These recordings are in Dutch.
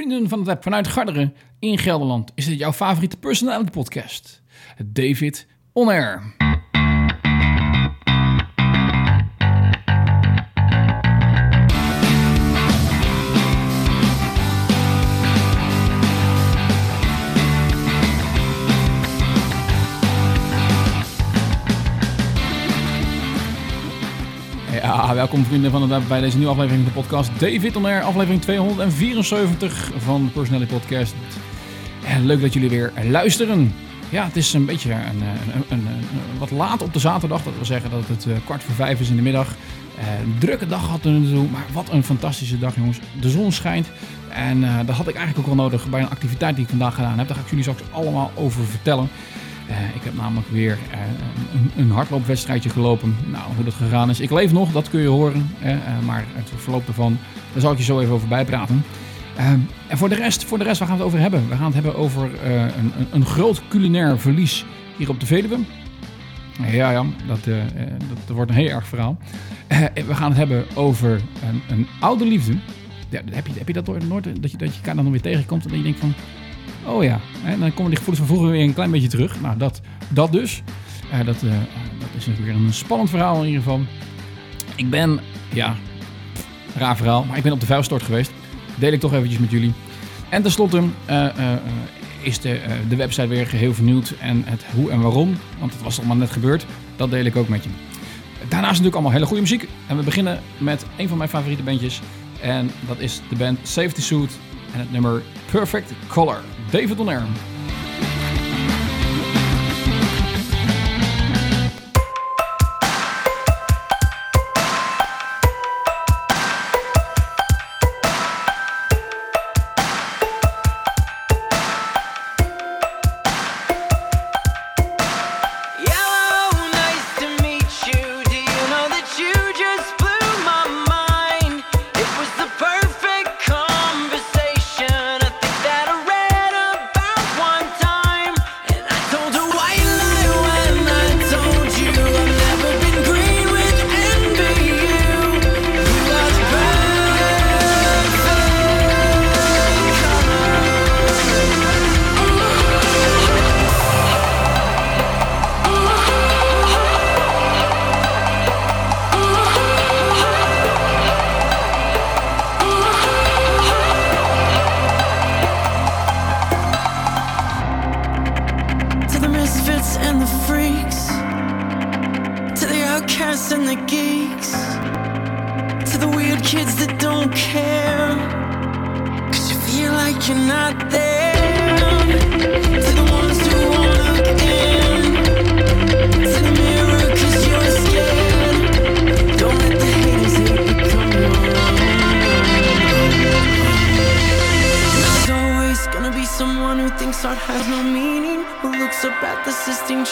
Vrienden van het web vanuit Garderen in Gelderland is dit jouw favoriete personality podcast. David On Air. Welkom vrienden van het web bij deze nieuwe aflevering van de podcast David On aflevering 274 van Personality Podcast. En leuk dat jullie weer luisteren. Ja, het is een beetje een, een, een, een wat laat op de zaterdag. Dat wil zeggen dat het kwart voor vijf is in de middag. Een drukke dag hadden we naartoe, maar wat een fantastische dag jongens. De zon schijnt en uh, dat had ik eigenlijk ook wel nodig bij een activiteit die ik vandaag gedaan heb. Daar ga ik jullie straks allemaal over vertellen. Uh, ik heb namelijk weer uh, een, een, hardloopwedstrijdje gelopen. Nou, hoe dat gegaan is. Ik leef nog, dat kun je horen. Uh, maar het verloop ervan, daar zal ik je zo even over bijpraten. en voor de, rest, voor de rest, gaan we het over hebben? We gaan het hebben over een, een, een, groot culinair verlies hier op de Veluwe. Ja, ja, dat, dat, dat wordt een heel erg verhaal. we gaan het hebben over een, een oude liefde. Ja, heb, je, heb je dat nooit, dat je, dat je elkaar dan weer tegenkomt en dat je denkt van... Oh ja, en dan komen die gevoelens van vroeger weer een klein beetje terug. Nou, dat, dat dus. Uh, dat, uh, dat is weer een spannend verhaal in ieder geval. Ik ben, ja, raar verhaal, maar ik ben op de vuilstort geweest. Deel ik toch eventjes met jullie. En tenslotte uh, is de, de website weer geheel vernieuwd. En het hoe en waarom, want het was allemaal net gebeurd, dat deel ik ook met je. Daarnaast natuurlijk allemaal hele goede muziek. En we beginnen met een van mijn favoriete bandjes. En dat is de band Safety Suit en het nummer Perfect Color. David On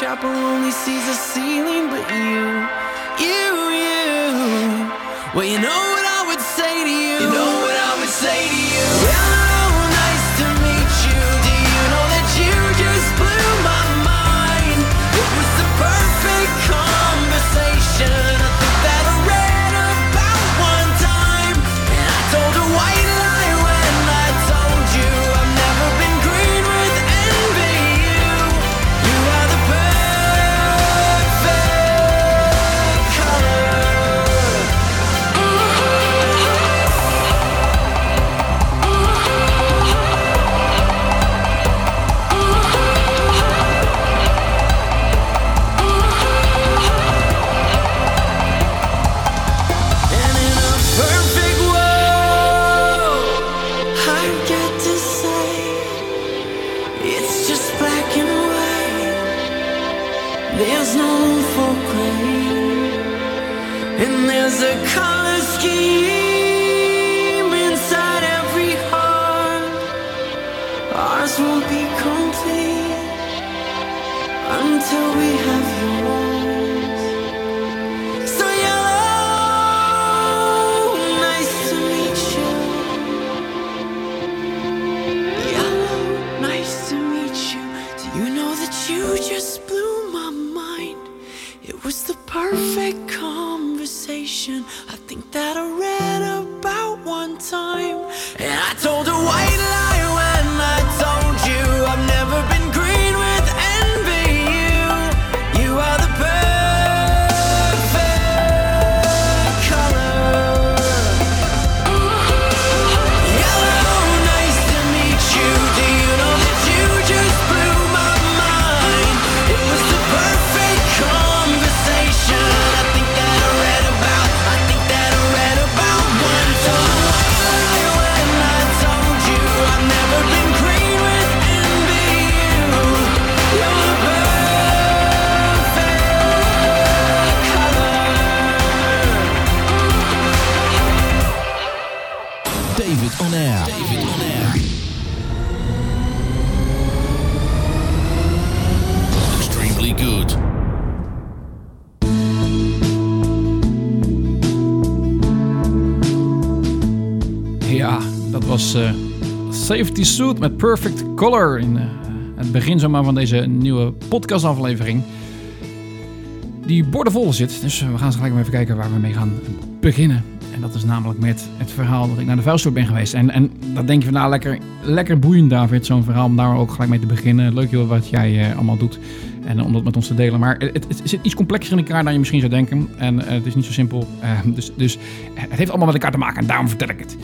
chapel only sees the ceiling, but you, you, you. Well, you know. Safety Suit met Perfect Color in uh, het begin zomaar van deze nieuwe podcastaflevering. Die boordevol zit, dus we gaan gelijk maar even kijken waar we mee gaan beginnen. En dat is namelijk met het verhaal dat ik naar de vuilstort ben geweest. En, en dan denk je van nou lekker, lekker boeiend David, zo'n verhaal om daar ook gelijk mee te beginnen. Leuk joh wat jij uh, allemaal doet en om dat met ons te delen. Maar het, het, zit iets complexer in elkaar dan je misschien zou denken. En uh, het is niet zo simpel. Uh, dus, dus het heeft allemaal met elkaar te maken en daarom vertel ik het.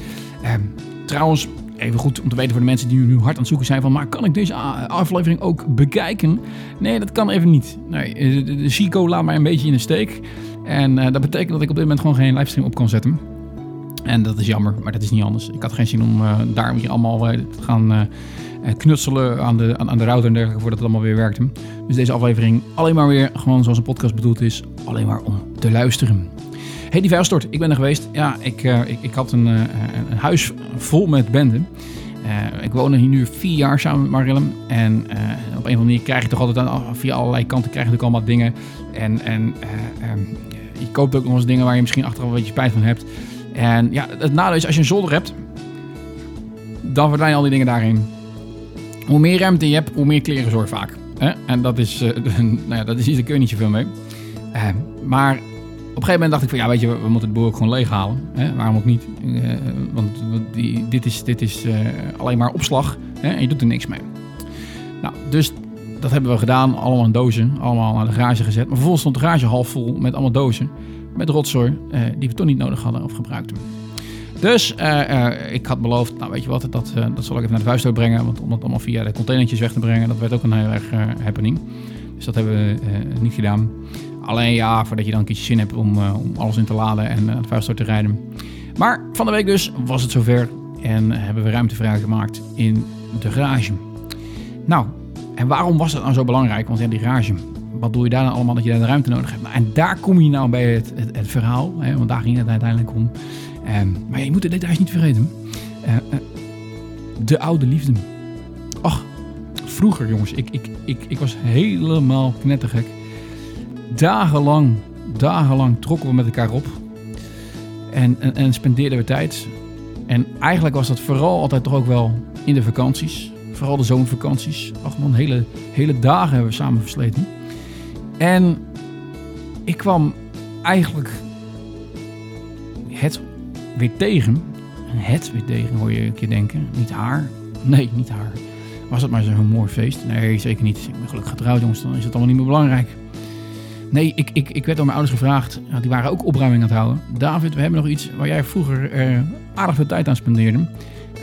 Ehm, trouwens, even goed om te weten voor de mensen die nu hard aan het zoeken zijn van... maar kan ik deze aflevering ook bekijken? Nee, dat kan even niet. Nee, de, de Chico laat mij een beetje in de steek. En uh, dat betekent dat ik op dit moment gewoon geen livestream op kan zetten. En dat is jammer, maar dat is niet anders. Ik had geen zin om uh, daar allemaal te gaan knutselen aan de, aan, aan, de router en dergelijke voordat het allemaal weer werkte. Dus deze aflevering alleen maar weer gewoon zoals een podcast bedoeld is. Alleen maar om te luisteren. Hey, die vuilstort. Ik ben er geweest. Ja, ik, ik, ik had een, een, huis vol met benden. Uh, ik woon hier nu vier jaar samen met Marilyn. En op een of andere manier krijg je toch altijd aan, via allerlei kanten krijg je natuurlijk allemaal dingen. En, en um, je koopt ook nog eens dingen waar je misschien achteraf een beetje spijt van hebt. En ja, het nadeel is als je een zolder hebt, dan verdwijnen al die dingen daarin. Hoe meer ruimte je hebt, hoe meer kleren zorg vaak. En dat is, nou ja, dat is iets, daar kun je mee. maar op een gegeven moment dacht ik van ja, weet je, we moeten de boel ook gewoon leeghalen. Hè? Waarom ook niet? Uh, want die, dit is, dit is uh, alleen maar opslag hè? en je doet er niks mee. Nou, dus dat hebben we gedaan. Allemaal in dozen, allemaal naar de garage gezet. Maar vervolgens stond de garage half vol met allemaal dozen. Met rotzooi uh, die we toch niet nodig hadden of gebruikten. Dus ik had beloofd, nou weet je wat, dat, dat zal ik even naar de vuist brengen. Want om dat allemaal via de containertjes weg te brengen, dat werd ook een heel erg happening. Dus dat hebben we niet gedaan. Alleen ja, voordat je dan een keertje zin hebt om, uh, om alles in te laden en het vuilstort te rijden. Maar van de week dus was het zover en hebben we ruimte vrijgemaakt in de garage. Nou, en waarom was dat nou zo belangrijk? Want ja, die garage, wat doe je daar nou allemaal dat je daar de ruimte nodig hebt? Nou, en daar kom je nou bij het, het, verhaal, hè, want daar ging het uiteindelijk om. Um, maar je moet de details niet vergeten. Uh, de oude liefde. Ach, vroeger jongens, ik, ik, ik, ik was helemaal knettergek dagenlang, dagenlang trokken we met elkaar op. En, en, en, spendeerden we tijd. En eigenlijk was dat vooral altijd toch ook wel in de vakanties. Vooral de zomervakanties. Ach man, hele, hele dagen hebben we samen versleten. En ik kwam eigenlijk het weer tegen. Het weer tegen, hoor je een keer denken. Niet haar. Nee, niet haar. Was het maar zo'n mooi feest? Nee, zeker niet. Ik ben gelukkig getrouwd, jongens. Dan is het allemaal niet meer belangrijk. Nee, ik, ik, ik werd door mijn ouders gevraagd. Die waren ook opruiming aan het houden. David, we hebben nog iets waar jij vroeger uh, aardig veel tijd aan spendeerde.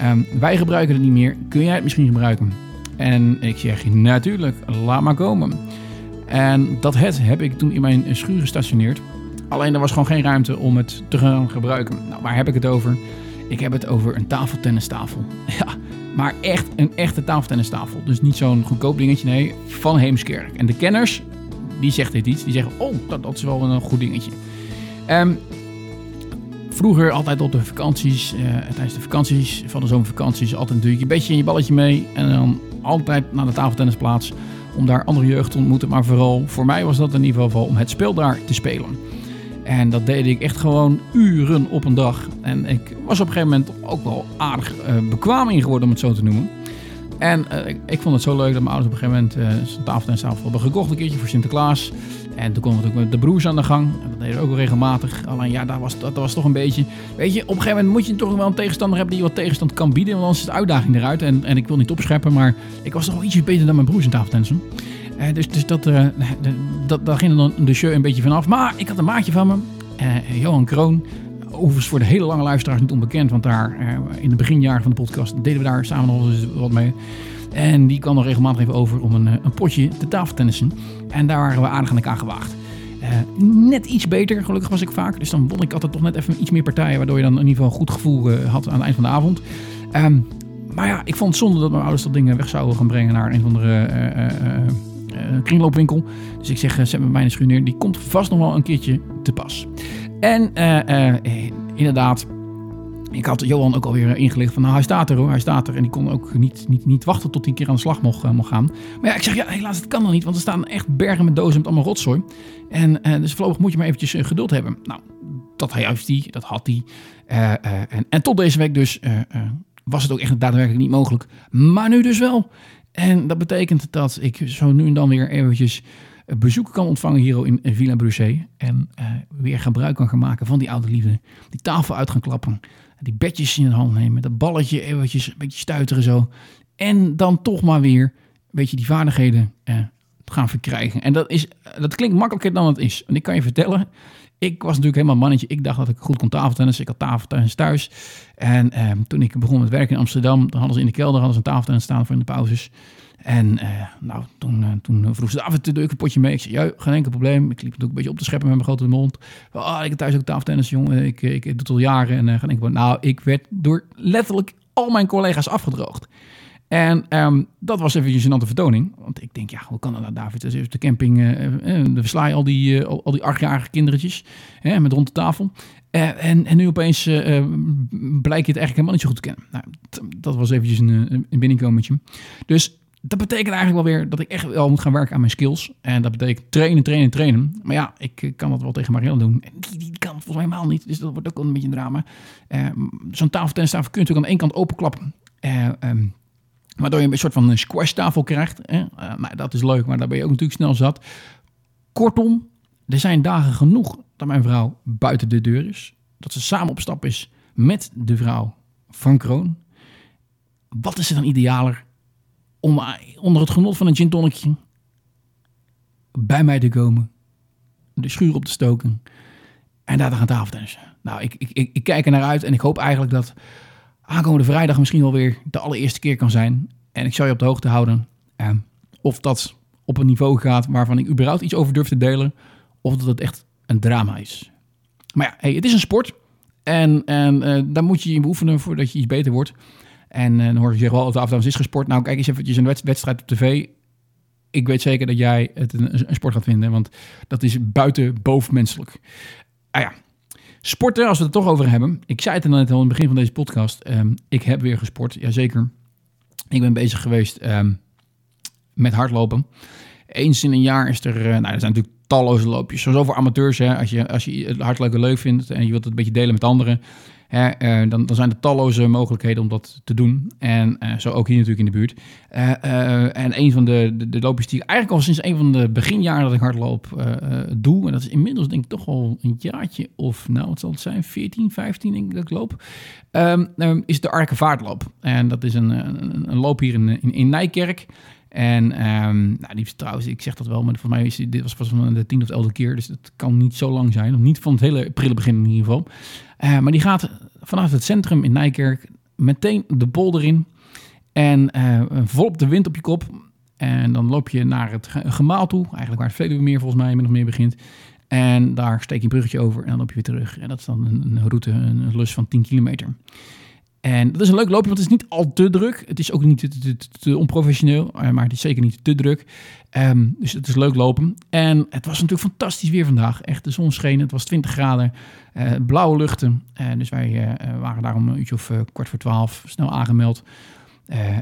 Um, wij gebruiken het niet meer. Kun jij het misschien gebruiken? En ik zeg, natuurlijk, laat maar komen. En dat het heb ik toen in mijn schuur gestationeerd. Alleen er was gewoon geen ruimte om het te gaan gebruiken. Nou, waar heb ik het over? Ik heb het over een tafeltennistafel. Ja, maar echt een echte tafeltennistafel. Dus niet zo'n goedkoop dingetje, nee, van Heemskerk. En de kenners, die zegt dit iets. Die zeggen, oh, dat, dat is wel een goed dingetje. Um, vroeger altijd op de vakanties, uh, tijdens de vakanties, van de zomervakanties, altijd natuurlijk een beetje in je balletje mee. En dan altijd naar de tafeltennisplaats om daar andere jeugd te ontmoeten. Maar vooral voor mij was dat in ieder geval om het spel daar te spelen. En dat deed ik echt gewoon uren op een dag. En ik was op een gegeven moment ook wel aardig uh, bekwaam in geworden, om het zo te noemen. En uh, ik, vond het zo leuk dat mijn ouders op een gegeven moment uh, zo'n tafeltennistafel hebben gekocht een keertje voor Sinterklaas. En toen konden we ook met de broers aan de gang. En dat deden we ook regelmatig. Alleen ja, dat was, dat, was toch een beetje... Weet je, op een gegeven moment moet je toch wel een tegenstander hebben die wat tegenstand kan bieden. Want anders is de uitdaging eruit. En, en ik wil niet opscheppen, maar ik was toch wel ietsje beter dan mijn broers in tafeltennissen. Uh, dus dus dat, uh, dat, daar ging dan de show een beetje vanaf. Maar ik had een maatje van me, uh, Johan Kroon. Overigens voor de hele lange luisteraars niet onbekend. Want daar in de beginjaren van de podcast deden we daar samen nog eens wat mee. En die kwam nog regelmatig even over om een, een potje te tafeltennissen. En daar waren we aardig aan elkaar gewaagd. Uh, net iets beter, gelukkig was ik vaak. Dus dan won ik altijd toch net even iets meer partijen. Waardoor je dan in ieder geval een goed gevoel had aan het eind van de avond. Um, maar ja, ik vond het zonde dat mijn ouders dat dingen weg zouden gaan brengen naar een of andere uh, kringloopwinkel. Dus ik zeg, zet me bij een schuur Die komt vast nog wel een keertje te pas. En inderdaad, ik had Johan ook alweer ingelicht van, nou hij staat er hoor, hij staat er. En die kon ook niet, niet, niet wachten tot hij een keer aan de slag mocht, mocht gaan. Maar ja, ik zeg, ja helaas, dat kan nog niet, want er staan echt bergen met dozen met allemaal rotzooi. En uh, dus voorlopig moet je maar eventjes geduld hebben. Nou, dat hij, dat had hij. en, en tot deze week dus was het ook echt daadwerkelijk niet mogelijk. Maar nu dus wel. En dat betekent dat ik zo nu en dan weer eventjes bezoek kan ontvangen hier in Villa Brusset. En uh, weer gebruik kan gaan maken van die oude liefde. Die tafel uit gaan klappen. Die bedjes in de hand nemen. Dat balletje eventjes een beetje stuiteren zo. En dan toch maar weer een beetje die vaardigheden uh, gaan verkrijgen. En dat, is, dat klinkt makkelijker dan het is. En ik kan je vertellen, ik was natuurlijk helemaal mannetje. Ik dacht dat ik goed kon tafeltennis. Ik had tafeltennis thuis. En eh, toen ik begon met werken in Amsterdam, dan hadden ze in de kelder hadden ze een tafeltennis staan voor in de pauzes. En uh, nou, toen, uh, toen vroeg ze David, doe ik een potje mee? Ik zei, ja, geen enkel probleem. Ik liep natuurlijk een beetje op te scheppen met mijn grote mond. Ah, ik heb thuis ook tafeltennis, jongen. Ik, ik, ik doe het al jaren. En uh, geen enkel Nou, ik werd door letterlijk al mijn collega's afgedroogd. En um, dat was even een gênante vertoning. Want ik denk, ja, hoe kan dat nou, David? Dus de camping, uh, uh, versla al die, al, die achtjarige kindertjes met rond de tafel. en, en nu opeens blijkt je het eigenlijk helemaal niet zo goed te kennen. Nou, dat was eventjes een, een binnenkomertje. Dus dat betekent eigenlijk wel weer dat ik echt wel moet gaan werken aan mijn skills. En dat betekent trainen, trainen, trainen. Maar ja, ik kan dat wel tegen Marielle doen. En die, die kan volgens mij helemaal niet. Dus dat wordt ook een beetje een drama. Zo'n tafeltennistafel kun je natuurlijk aan één kant openklappen. Um, Waardoor je een soort van een squashtafel krijgt. Uh, nou, dat is leuk, maar daar ben je ook natuurlijk snel zat. Kortom, er zijn dagen genoeg dat mijn vrouw buiten de deur is. Dat ze samen op stap is met de vrouw van Kroon. Wat is er dan idealer om onder het genot van een gin bij mij te komen, de schuur op te stoken en daar te gaan tafeltennissen. Nou, ik, ik, ik, kijk er naar uit en ik hoop eigenlijk dat aankomende vrijdag misschien wel weer de allereerste keer kan zijn. En ik zal je op de hoogte houden eh, of dat op een niveau gaat waarvan ik überhaupt iets over durf te delen. Of dat het echt een drama is. Maar ja, hey, het is een sport. En, en uh, daar moet je je beoefenen voordat je iets beter wordt. En uh, dan hoor je zeggen wel, of het is gesport. Nou, kijk eens eventjes een wedstrijd op tv. Ik weet zeker dat jij het een, sport gaat vinden, want dat is buiten bovenmenselijk. Ah ja, Sporten, als we het toch over hebben. Ik zei het net al in het begin van deze podcast. Um, ik heb weer gesport, jazeker. Ik ben bezig geweest um, met hardlopen. Eens in een jaar is er, uh, nou, er zijn natuurlijk talloze loopjes. Sowieso voor amateurs, hè, als, je, als je het hardlopen leuk vindt en je wilt het een beetje delen met anderen. Uh, dan, dan, zijn er talloze mogelijkheden om dat te doen. En uh, zo ook hier natuurlijk in de buurt. Uh, en een van de, de, loopjes die ik eigenlijk al sinds een van de beginjaren dat ik hardloop doe. En dat is inmiddels denk ik toch al een jaartje of nou wat zal het zijn, 14, 15 denk ik dat ik loop. Um, is de Arkenvaartloop. En dat is een, een, een loop hier in, in, in Nijkerk. En um, nou, die trouwens, ik zeg dat wel, maar voor mij is dit was pas de tiende of elfde keer, dus dat kan niet zo lang zijn. Of niet van het hele prille begin in ieder geval. Uh, maar die gaat vanaf het centrum in Nijkerk meteen de polder in. En uh, volop de wind op je kop. En dan loop je naar het gemaal toe, eigenlijk waar het Veluwemeer volgens mij nog meer begint. En daar steek je een bruggetje over en dan loop je weer terug. En dat is dan een, een route, een lus van 10 kilometer. En dat is een leuk loopje, want het is niet al te druk. Het is ook niet te, onprofessioneel, eh, maar het is zeker niet te druk. Um, dus het is leuk lopen. En het was natuurlijk fantastisch weer vandaag. Echt, de zon scheen, het was 20 graden, uh, blauwe luchten. Uh, dus wij waren daarom een uurtje of kwart voor twaalf snel aangemeld.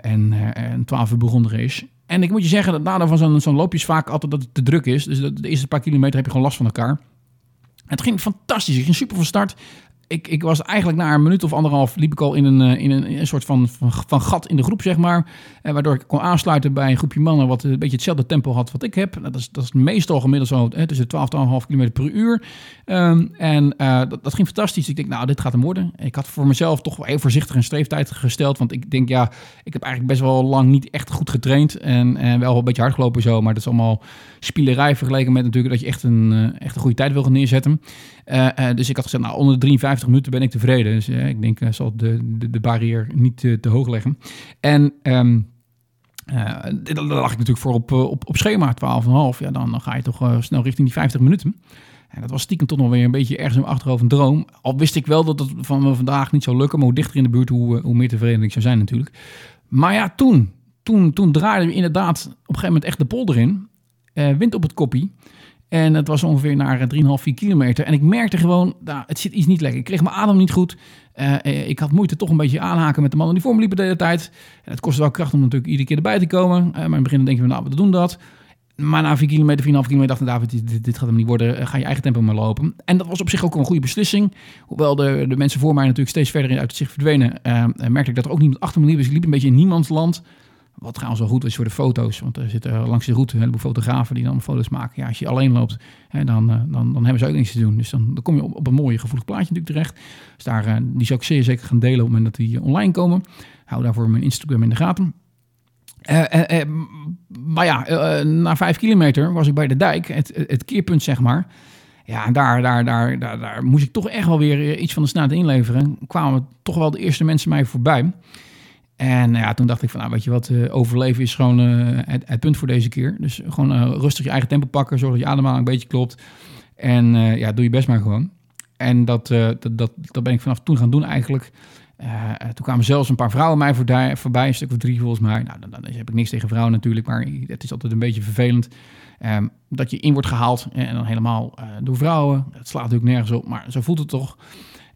en om twaalf uur begon de race. En ik moet je zeggen, dat nadeel van zo'n zo'n loopje vaak altijd dat het te druk is. Dus de, de eerste paar kilometer heb je gewoon last van elkaar. Het ging fantastisch. Ik ging super van start ik, ik was eigenlijk na een minuut of anderhalf liep ik al in een, eh, in een, een soort van, van, gat in de groep, zeg maar. Eh, waardoor ik kon aansluiten bij een groepje mannen wat een beetje hetzelfde tempo had wat ik heb. Dat is, dat is meestal gemiddeld zo tussen 12 en 12,5 km per uur. Um, en dat, dat, ging fantastisch. Ik denk, nou, dit gaat hem worden. Ik had voor mezelf toch wel even voorzichtig een streeftijd gesteld. Want ik denk, ja, ik heb eigenlijk best wel lang niet echt goed getraind. En, en wel een beetje hard gelopen zo. Maar dat is allemaal spielerij vergeleken met natuurlijk dat je echt een, echt een goede tijd wil gaan neerzetten. Uh, uh, dus ik had gezegd, nou, onder de 53 minuten ben ik tevreden. Dus uh, ik denk, ik zal de, de, de barrière niet te hoog leggen. En um, daar lag ik natuurlijk voor op, op, op schema, 12,5. Ja, dan, dan ga je toch snel richting die 50 minuten. En dat was stiekem toch nog weer een beetje ergens in mijn achterhoofd een droom. Al wist ik wel dat het van vandaag niet zou lukken. Maar hoe dichter in de buurt, hoe, hoe meer tevreden ik zou zijn natuurlijk. Maar ja, toen, toen, toen draaide we inderdaad op een gegeven moment echt de polder in. wind op het koppie. En het was ongeveer naar 3,5, 4 kilometer. En ik merkte gewoon, nou, het zit iets niet lekker. Ik kreeg mijn adem niet goed. Uh, ik had moeite toch een beetje aanhaken met de mannen die voor me liepen de hele tijd. En het kostte wel kracht om natuurlijk iedere keer erbij te komen. Maar in het begin denk je, nou, we doen dat. Maar na 4 kilometer, 4,5 kilometer dacht ik, David, dit, gaat hem niet worden. Ga je eigen tempo maar lopen. En dat was op zich ook een goede beslissing. Hoewel de, de mensen voor mij natuurlijk steeds verder uit het zicht verdwenen, merkte ik dat er ook niemand achter me liep. Dus ik liep een beetje in niemands land. Wat trouwens wel goed was voor de foto's. Want er zitten langs de route heleboel fotografen die dan foto's maken. Ja, als je alleen loopt, hè, dan, dan, dan hebben ze ook niks te doen. Dus dan, dan kom je op, een mooi gevoelig plaatje natuurlijk terecht. Dus daar, die zou ik zeer zeker gaan delen op het moment dat die online komen. Hou daarvoor mijn Instagram in de gaten. Maar ja, na vijf kilometer was ik bij de dijk, het, het keerpunt zeg maar. Ja, en daar, daar, daar, daar, daar moest ik toch echt wel weer iets van de snelheid inleveren. Kwamen toch wel de eerste mensen mij voorbij. En ja, toen dacht ik van, nou weet je wat, overleven is gewoon het, het, punt voor deze keer. Dus gewoon rustig je eigen tempo pakken, zorg dat je ademhaling een beetje klopt. En ja, doe je best maar gewoon. En dat, dat, dat, dat ben ik vanaf toen gaan doen eigenlijk. Toen kwamen zelfs een paar vrouwen mij voorbij, voorbij, een stuk of drie volgens mij. Nou, dan, dan heb ik niks tegen vrouwen natuurlijk, maar het is altijd een beetje vervelend um, dat je in wordt gehaald en dan helemaal door vrouwen. Het slaat natuurlijk nergens op, maar zo voelt het toch.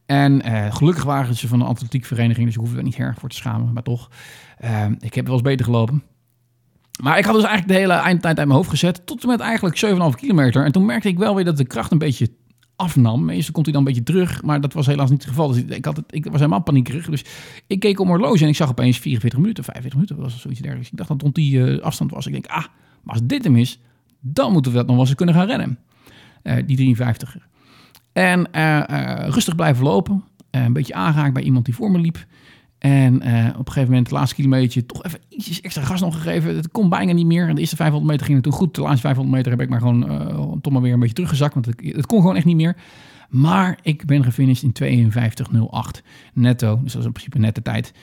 En uh, gelukkig waren ze van een atletiekvereniging, dus ik hoef er niet erg voor te schamen, maar toch. Ehm, ik heb wel eens beter gelopen. Maar ik had dus eigenlijk de hele eindtijd uit mijn hoofd gezet, tot en met eigenlijk 7,5 kilometer. En toen merkte ik wel weer dat de kracht een beetje afnam. Meestal komt hij dan een beetje terug, maar dat was helaas niet het geval. Dus ik, had het, ik was helemaal paniekerig. Dus ik keek om horloge en ik zag opeens 44 minuten, 45 minuten, was zoiets dergelijks. Ik dacht dat rond die uh, afstand was. Ik denk, ah, maar als dit hem is, dan moeten we dat nog wel eens kunnen gaan rennen. Uh, die 53 En uh, rustig blijven lopen. een beetje aangehaakt bij iemand die voor me liep. En op een gegeven moment, het laatste kilometer, toch even iets extra gas nog gegeven. Het kon bijna niet meer. De eerste 500 meter ging het toen goed. De laatste 500 meter heb ik maar gewoon toch maar weer een beetje teruggezakt. Want het, het kon gewoon echt niet meer. Maar ik ben gefinished in 52.08 netto. Dus dat is in principe nette tijd.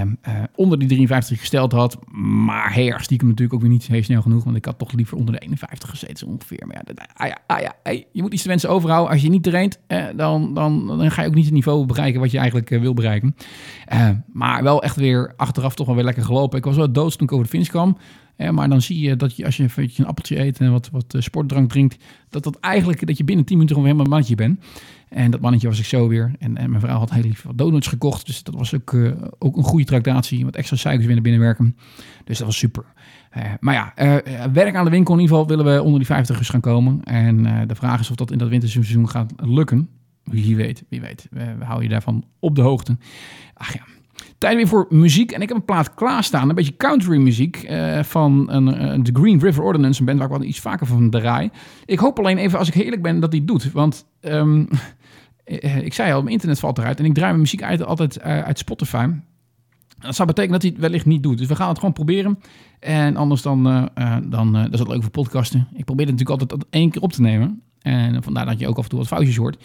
Um, uh, onder die 53 gesteld had. Maar erg stiekem natuurlijk ook weer niet heel snel genoeg. Want ik had toch liever onder de 51 gezeten zo ongeveer. Maar ja, ah ja, ah ja je moet iets te wensen overhouden. Als je niet traint, eh, dan, dan, dan ga je ook niet het niveau bereiken wat je eigenlijk uh, wil bereiken. Uh, maar wel echt weer achteraf toch wel weer lekker gelopen. Ik was wel dood toen ik over de finish kwam. Maar dan zie je dat je als je een, een appeltje eet en wat, wat sportdrank drinkt, dat dat eigenlijk dat je binnen 10 minuten gewoon helemaal een mannetje bent. En dat mannetje was ik zo weer. En, en mijn vrouw had heel lief wat donuts gekocht. Dus dat was ook, uh, ook een goede tractatie. Wat extra suikers binnen werken. Dus dat was super. Uh, maar ja, werk aan de winkel in ieder geval willen we onder die 50 gaan komen. En de vraag is of dat in dat winterseizoen gaat lukken. Wie weet, wie weet. We, we houden je daarvan op de hoogte. Ach ja, Tijd weer voor muziek. En ik heb een plaat klaarstaan. Een beetje country muziek. Uh, van een, uh, The Green River Ordinance. Een band waar ik wel iets vaker van draai. Ik hoop alleen even, als ik eerlijk ben, dat hij doet. Want um, ik zei al, mijn internet valt eruit. En ik draai mijn muziek uit, altijd uit Spotify. Dat zou betekenen dat hij het wellicht niet doet. Dus we gaan het gewoon proberen. En anders dan, dan dat is het leuk voor podcasten. Ik probeer het natuurlijk altijd één keer op te nemen. En vandaar dat je ook af en toe wat foutjes hoort.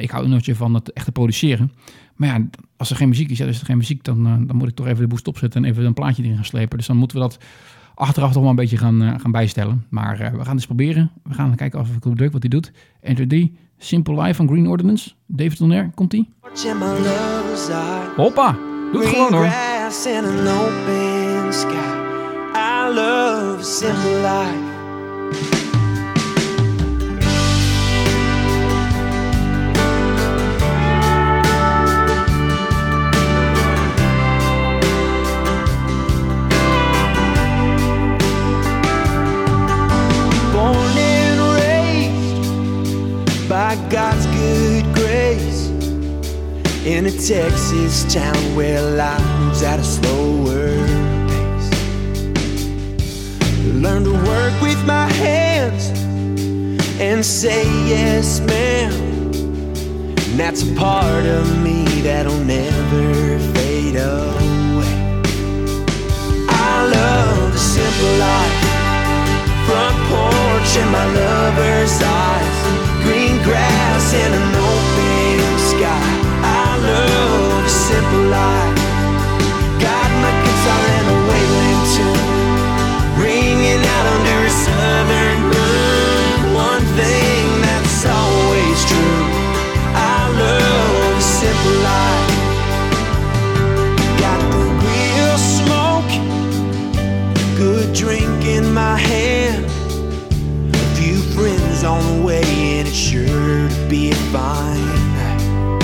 ik hou er nog van het echt produceren. Maar ja, als er geen muziek is, ja, is er geen muziek, dan, uh, dan moet ik toch even de boest opzetten en even een plaatje erin gaan slepen. Dus dan moeten we dat achteraf toch wel een beetje gaan, uh, gaan bijstellen. Maar uh, we gaan dus proberen. We gaan kijken of ik het leuk wat hij doet. Enter D, Simple Life van Green Ordinance. David Tonner, komt ie? Hoppa, doe het gewoon hoor. I love simple life. By God's good grace in a Texas town where life moves at a slower pace. Learn to work with my hands and say yes, ma'am. And that's a part of me that'll never fade away. I love the simple life, front porch and my lover's eyes green grass and an open sky. I love a simple life. Fine.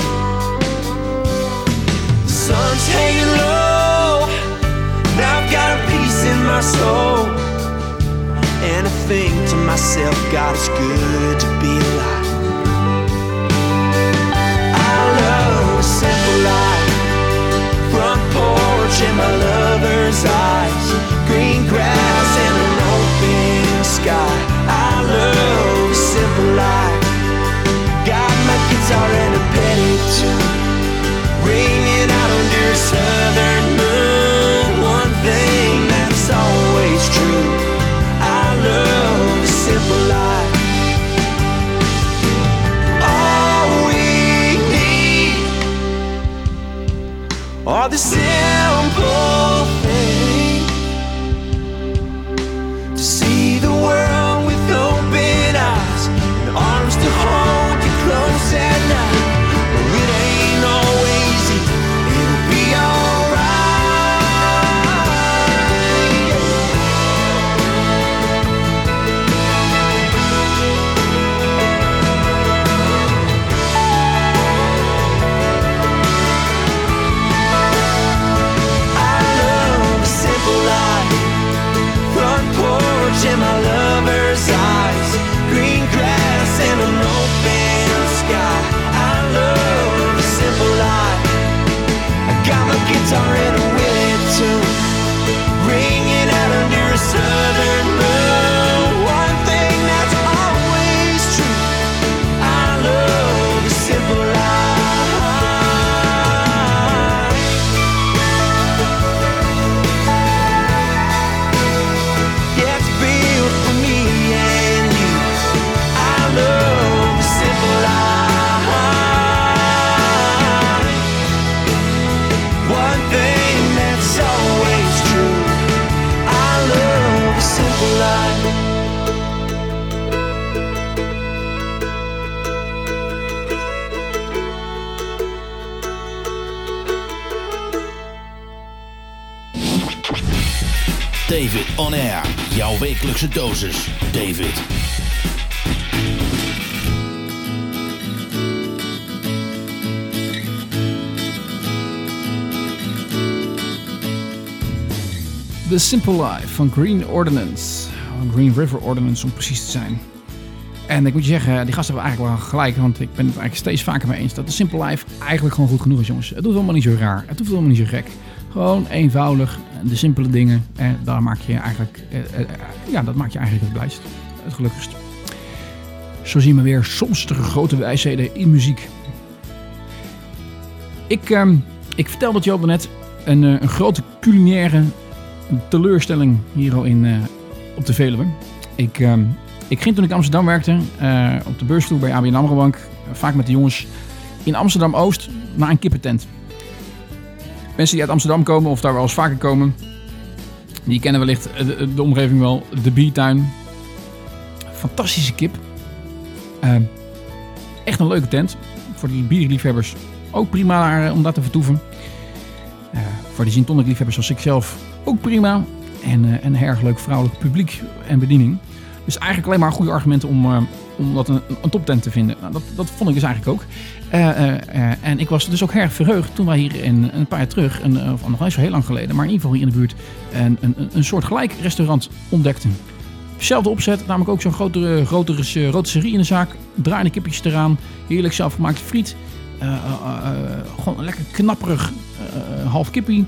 The sun's hanging low, and I've got a peace in my soul, and I think to myself, God, it's good to be alive. David On Air. Jouw wekelijkse dosis. David. The Simple Life van Green Ordinance. Green River Ordinance om precies te zijn. En ik moet je zeggen, die gasten hebben eigenlijk wel gelijk. Want ik ben het eigenlijk steeds vaker mee eens dat de Simple Life eigenlijk gewoon goed genoeg is, jongens. Het doet allemaal niet zo raar. Het hoeft allemaal niet zo gek. Gewoon eenvoudig. De simpele dingen. En daar maak je eigenlijk, eh, eh, eh, ja, dat maakt je eigenlijk het blijst. Het gelukkigst. Zo zien we weer soms de grote wijsheden in muziek. Ik, ehm, ik vertelde het al net. Een, eh, een grote culinaire teleurstelling hier al in, eh, op de Veluwe. Ik, ehm, ik ging toen ik Amsterdam werkte, eh, op de beursvloer bij ABN AMRO Bank, eh, vaak met de jongens, in Amsterdam-Oost naar een kippentent. Mensen die uit Amsterdam komen of daar wel eens vaker komen, die kennen wellicht eh, de, omgeving wel. De biertuin. Fantastische kip. Ehm, echt een leuke tent. Voor de bierliefhebbers ook prima eh, om daar te vertoeven. Eh, voor de gin liefhebbers zoals ik zelf ook prima. En een erg leuk vrouwelijk publiek en bediening. Dus eigenlijk alleen maar goede argumenten om, om dat een, een toptent te vinden. Nou, dat, dat vond ik dus eigenlijk ook. Eh, eh, eh, en ik was dus ook erg verheugd toen wij hier in, een paar jaar terug, een, of nog niet zo heel lang geleden, maar in ieder geval hier in de buurt, een, een, een soort gelijk restaurant ontdekten. Zelfde opzet, namelijk ook zo'n grotere, grotere rotisserie in de zaak. Draaiende kipjes eraan, heerlijk zelfgemaakt friet. Gewoon een lekker knapperig half kippie.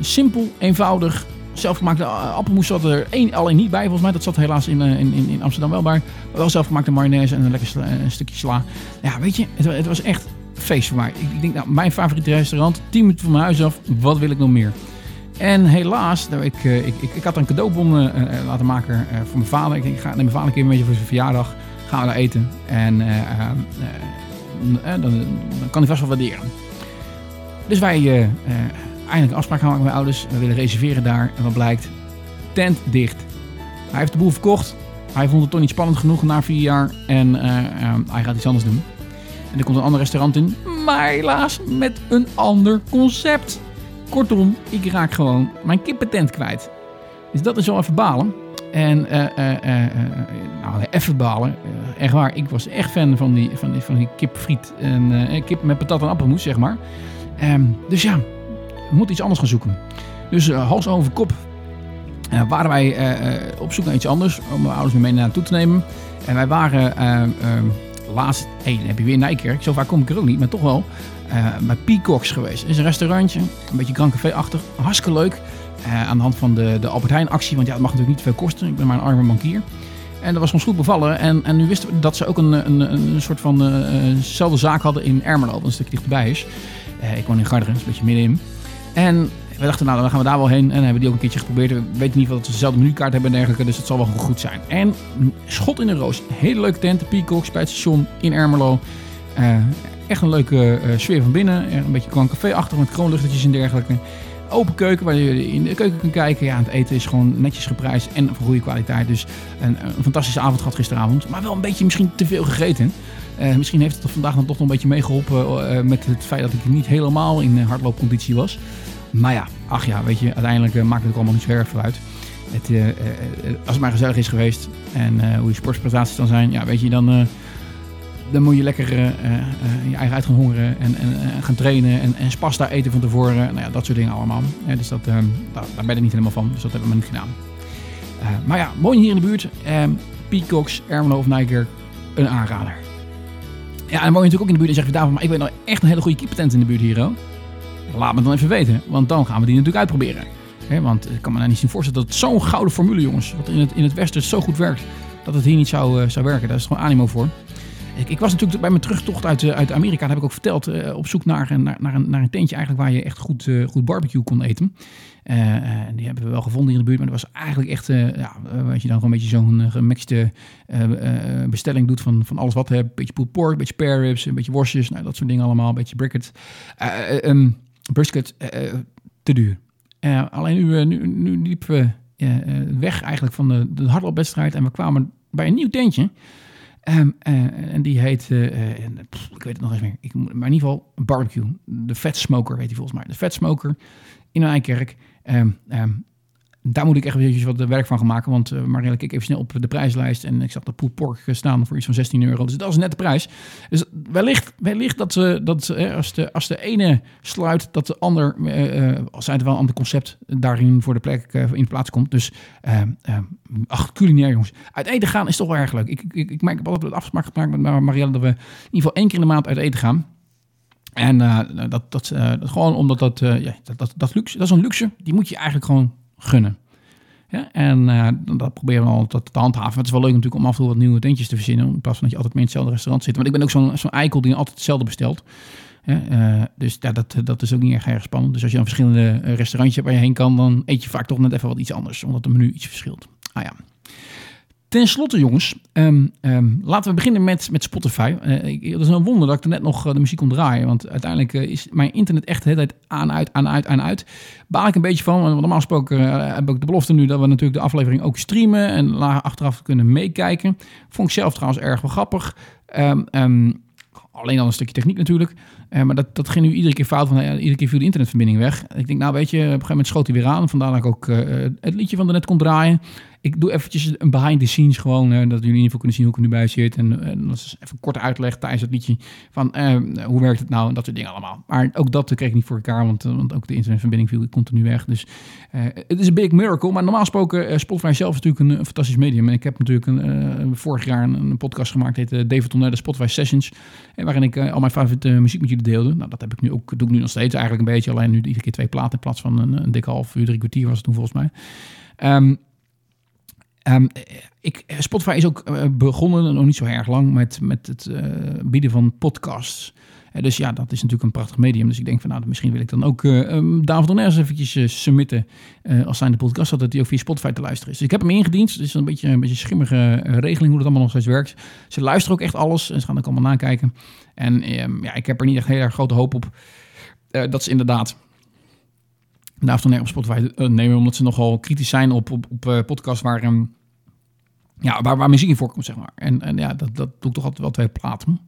Simpel, eenvoudig. Zelfgemaakte eh, appelmoes zat er één, alleen niet bij, volgens mij. Dat zat helaas in, eh, in, in in Amsterdam wel bij. Maar wel zelfgemaakte mayonaise en een lekker stukje sla. Ja, weet je, het, het was echt feest voor mij. Ik, denk, nou, mijn favoriete restaurant, 10 minuten van mijn huis af. Wat wil ik nog meer? En helaas, nou, ik, eh, ik, ik, ik had een cadeaubon eh, laten maken voor mijn vader. Ik, ik ga neem mijn vader een keer een beetje voor zijn verjaardag. Gaan we daar eten. En dan, dan kan hij vast wel waarderen. Dus wij eindelijk een afspraak gaan maken met mijn ouders. We willen reserveren daar. En wat blijkt? Tent dicht. Hij heeft de boel verkocht. Hij vond het toch niet spannend genoeg na vier jaar. En eh, eh, hij gaat iets anders doen. En er komt een ander restaurant in. Maar helaas met een ander concept. Kortom, ik raak gewoon mijn kippentent kwijt. Dus dat is wel even balen. En eh, nou, even balen. Echt waar, ik was echt fan van die, van die, van die kipfriet. En kip met patat en appelmoes, zeg maar. Ehm, dus ja, we moeten iets anders gaan zoeken. Dus eh, hals over kop eh, waren wij eh, op zoek naar iets anders om mijn ouders mee naartoe te nemen. En wij waren laatst, hé, heb je weer Nijkerk, zo vaak kom ik er ook niet, maar toch wel, eh, bij Peacocks geweest. Het is een restaurantje, een beetje Grand Café-achtig, hartstikke leuk. Aan de hand van de, de Albert Heijn actie, want ja, het mag natuurlijk niet veel kosten. Ik ben maar een arme bankier. En dat was ons goed bevallen. En, en nu wisten we dat ze ook een, een, een soort van zaak hadden in Ermelo, wat een stukje dichterbij is. Ik woon in Garderen, dat is een beetje middenin. En we dachten, nou, dan gaan we daar wel heen. En hebben die ook een keertje geprobeerd. We weten geval dat ze dezelfde menukaart hebben en dergelijke. Dus het zal wel goed zijn. En schot in de roos. Hele leuke tent. De Peacocks bij het station in Ermelo. Eh, echt een leuke eh, sfeer van binnen. Een beetje gewoon café-achtig met kroonluchtertjes en dergelijke. Open keuken waar je in de keuken kunt kijken. Ja, het eten is gewoon netjes geprijsd en van goede kwaliteit. Dus een, een fantastische avond gehad gisteravond. Maar wel een beetje misschien te veel gegeten. Eh, misschien heeft het vandaag dan toch nog een beetje meegeholpen eh, met het feit dat ik niet helemaal in eh, hardloopconditie was. Maar ja, ach ja, weet je, uiteindelijk eh, maakt het ook allemaal niet zo erg veel uit. Het, eh, eh, eh, als het maar gezellig is geweest en eh, hoe je sportprestaties dan zijn, ja, weet je, dan, eh, dan moet je lekker eh, eh, eh, je eigen uit gaan hongeren en, en, gaan trainen en, en pasta eten van tevoren. Nou ja, dat soort dingen allemaal. Dus dat, eh, daar, daar ben ik niet helemaal van, dus dat hebben we niet gedaan. Eh, maar ja, woon je hier in de buurt, eh, Peacocks, Ermelo of een aanrader. Ja, en woon je natuurlijk ook in de buurt en zeg je daarvan, maar ik weet nou echt een hele goede keepertent in de buurt hier. Laat me dan even weten, want dan gaan we die natuurlijk uitproberen. Want ik kan me nou niet zien voorstellen dat zo'n gouden formule, jongens, wat in het, in het Westen zo goed werkt, dat het hier niet zou, eh, zou werken. Daar is gewoon animo voor. Ik, ik was natuurlijk bij mijn terugtocht uit, eh, uit Amerika, dat heb ik ook verteld, eh, op zoek naar, een- naar, naar, een, naar een tentje eigenlijk waar je echt goed, eh, goed barbecue kon eten. En die hebben we wel gevonden in de buurt, maar dat was eigenlijk echt, ja, wat je dan gewoon een beetje zo'n gemixte bestelling doet van, van alles wat. Hè. Een beetje pulled pork, een beetje spare ribs, een beetje worstjes, nou, dat soort dingen allemaal, een beetje brisket. Eh, eh, ehm, brisket, te duur. Alleen nu, nu, nu liepen we weg eigenlijk van de, de hardloopwedstrijd en we kwamen bij een nieuw tentje. Ehm, eh, en die heet, eh, eh, ik weet het nog eens meer, ik, maar in ieder geval barbecue. De Fat Smoker heet die volgens mij. De Fat Smoker in Nijkerk. Ehm, ehm, daar moet ik echt eventjes wat werk van gaan maken. Want uh, Marielle keek even snel op de prijslijst. En ik zag de pulled pork eh, staan voor iets van 16 euro. Dus dat is net de prijs. Dus wellicht, wellicht dat, ze dat eh, als, de, als de ene sluit, dat de ander, eh eh, als het wel een ander concept daarin voor de plek eh, in plaats komt. Dus, eh, eh, ach, culinair jongens. Uit eten gaan is toch wel erg leuk. Ik, ik, ik, heb altijd afspraak gemaakt met Marielle dat we in ieder geval één keer in de maand uit eten gaan. En eh, dat, dat, eh, dat gewoon omdat dat, eh, ja, dat, dat, dat, luxe, dat is een luxe, die moet je eigenlijk gewoon gunnen. Ja, en eh, dat proberen we altijd te handhaven. Het is wel leuk natuurlijk om af en toe wat nieuwe tentjes te verzinnen. In plaats van dat je altijd meer in hetzelfde restaurant zit. Want ik ben ook zo'n zo'n eikel die altijd hetzelfde bestelt. Eh, dus ja, dat, dat is ook niet erg, erg spannend. Dus als je dan verschillende eh, restaurantjes waar je heen kan, dan eet je vaak toch net even wat iets anders. Omdat de menu iets verschilt. Ah ja. Ten slotte, jongens, ehm, ehm, laten we beginnen met, met Spotify. Eh, ik, het is een wonder dat ik er net nog eh, de muziek kon draaien. Want uiteindelijk eh, is mijn internet echt de hele tijd aan, uit, aan, uit, aan, uit. Baal ik een beetje van. Want normaal gesproken eh, heb ik de belofte nu dat we natuurlijk de aflevering ook streamen. En achteraf kunnen meekijken. Vond ik zelf trouwens erg wel grappig. Ehm, alleen al een stukje techniek natuurlijk. Eh, maar dat, dat ging nu iedere keer fout. Eh, iedere keer viel de internetverbinding weg. Ik denk, nou weet je, op een gegeven moment schoot hij weer aan. Vandaar dat ik ook eh, het liedje van net kon draaien. Ik doe eventjes een behind the scenes gewoon. eh, dat jullie in ieder geval kunnen zien hoe ik er nu bij zit. En eh, dat is even een korte uitleg tijdens het liedje. Van eh, hoe werkt het nou en dat soort dingen allemaal. Maar ook dat kreeg ik niet voor elkaar. Want, want ook de internetverbinding viel continu weg. Dus het is een big miracle. Maar normaal gesproken, Spotify zelf is natuurlijk een, fantastisch medium. En ik heb natuurlijk een, vorig jaar een, een podcast gemaakt. Heet uh, David Tonner, de Spotify Sessions. En waarin ik al mijn favoriete muziek met jullie deelde. Nou, dat heb ik nu ook, doe ik nu nog steeds eigenlijk een beetje. Alleen nu iedere keer twee platen in plaats van een, een dikke half uur, drie kwartier was het toen volgens mij. Um, Um, ik, Spotify is ook uh, begonnen, nog niet zo erg lang, met, met het uh, bieden van podcasts. Uh, dus ja, dat is natuurlijk een prachtig medium. Dus ik denk van, nou, misschien wil ik dan ook uh, um, David eventjes uh, submitten als zijn de podcast, zodat hij ook via Spotify te luisteren is. Dus ik heb hem ingediend. Het is een beetje een beetje schimmige regeling hoe dat allemaal nog steeds werkt. Ze luisteren ook echt alles en ze gaan ook allemaal nakijken. En um, ja, ik heb er niet echt heel erg grote hoop op. Dat is inderdaad David Oners op Spotify nemen, omdat ze nogal kritisch zijn op, op, podcasts waar... ja, waar, waar muziek in voorkomt, zeg maar. En, en ja, dat, dat doe ik toch altijd wel twee platen.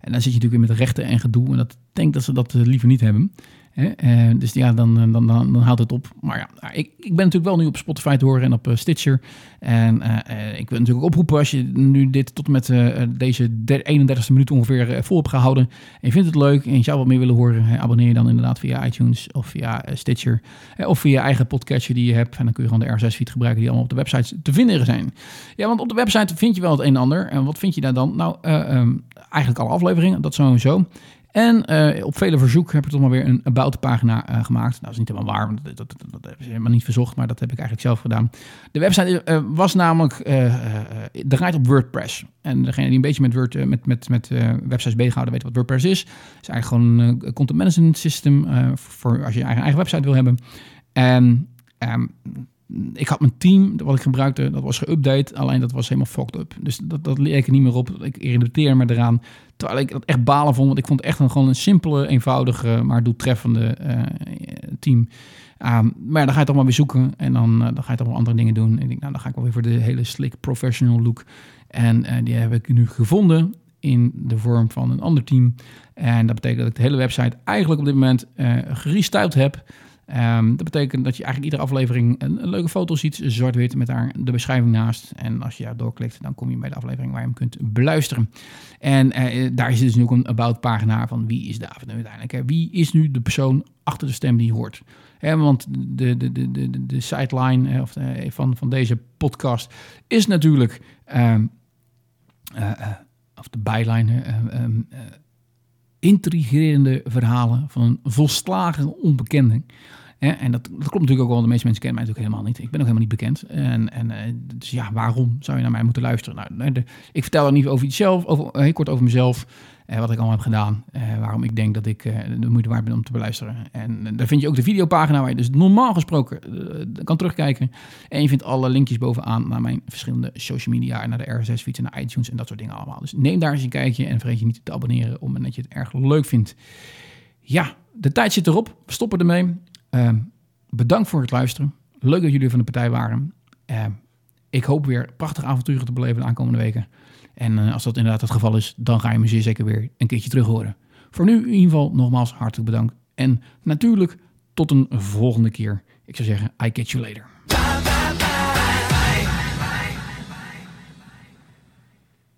En dan zit je natuurlijk weer met rechten en gedoe. En dat denk dat ze dat uh, liever niet hebben. Hè? Eh, dus ja, dan, dan, dan, dan houdt het op. Maar ja, ik, ik ben natuurlijk wel nu op Spotify te horen en op eh, Stitcher. En eh, eh, ik wil natuurlijk oproepen als je nu dit tot en met eh, deze der- 31ste minuut ongeveer eh, vol hebt gehouden. En je vindt het leuk en je zou wat meer willen horen. abonneer je dan inderdaad via iTunes of via eh, Stitcher. eh, of via je eigen podcatcher die je hebt. En dan kun je gewoon de RSS-feed gebruiken die allemaal op de website te vinden zijn. Ja, want op de website vind je wel het een en ander. En wat vind je daar dan? Nou, eh, ehm, eigenlijk alle afleveringen, dat sowieso. En eh, op vele verzoek heb ik toch maar weer een about pagina eh, gemaakt. Nou, dat is niet helemaal waar, want dat, dat, ze helemaal niet verzocht, maar dat heb ik eigenlijk zelf gedaan. De website eh, was namelijk, draait op WordPress. En degene die een beetje met, Word, met, met, met websites bezighouden weet wat WordPress is. Het is eigenlijk gewoon een content management system voor als je je eigen, eigen website wil hebben. En ehm, ik had mijn team, wat ik gebruikte, dat was geüpdate. Alleen dat was helemaal fucked up. Dus dat, dat leer ik niet meer op. Ik irriteer me eraan. Terwijl ik dat echt balen vond. Want ik vond het echt een, gewoon een simpele, eenvoudige, maar doeltreffende eh, team. Um, maar dan ga je toch maar weer zoeken. En dan, uh, dan ga je toch wel andere dingen doen. En ik denk, nou, dan ga ik wel weer voor de hele slick professional look. En uh, die heb ik nu gevonden in de vorm van een ander team. En dat betekent dat ik de hele website eigenlijk op dit moment gerestyled heb. Um, dat betekent dat je eigenlijk iedere aflevering een, leuke foto ziet, zwart-wit, met daar de beschrijving naast. En als je daar doorklikt, dan kom je bij de aflevering waar je hem kunt beluisteren. En uh, daar is dus ook een about pagina van wie is David nu uiteindelijk? Hè? Wie is nu de persoon achter de stem die hoort? Hè, want de, de, de, de, de sideline hè, of de, van, van deze podcast is natuurlijk, uh, of de byline, um, intrigerende verhalen van een volslagen onbekende. En dat, dat klopt natuurlijk ook wel, de meeste mensen kennen mij natuurlijk helemaal niet. Ik ben ook helemaal niet bekend. En, en dus ja, waarom zou je naar mij moeten luisteren? Nou, ik vertel er niet over iets zelf, over, heel kort over mezelf. Eh, wat ik allemaal heb gedaan. Eh, waarom ik denk dat ik eh, de moeite waard ben om te beluisteren. En daar vind je ook de videopagina waar je dus normaal gesproken kan terugkijken. En je vindt alle linkjes bovenaan naar mijn verschillende social media. En naar de RSS-feeds en naar iTunes en dat soort dingen allemaal. Dus neem daar eens een kijkje en vergeet je niet te abonneren om dat je het erg leuk vindt. Ja, de tijd zit erop. We stoppen ermee. Uh, bedankt voor het luisteren. Leuk dat jullie van de partij waren. Uh, ik hoop weer prachtige avonturen te beleven de aankomende weken. En uh, als dat inderdaad het geval is, dan ga je me zeer zeker weer een keertje terug horen. Voor nu in ieder geval nogmaals hartelijk bedankt. En natuurlijk tot een volgende keer. Ik zou zeggen, I catch you later.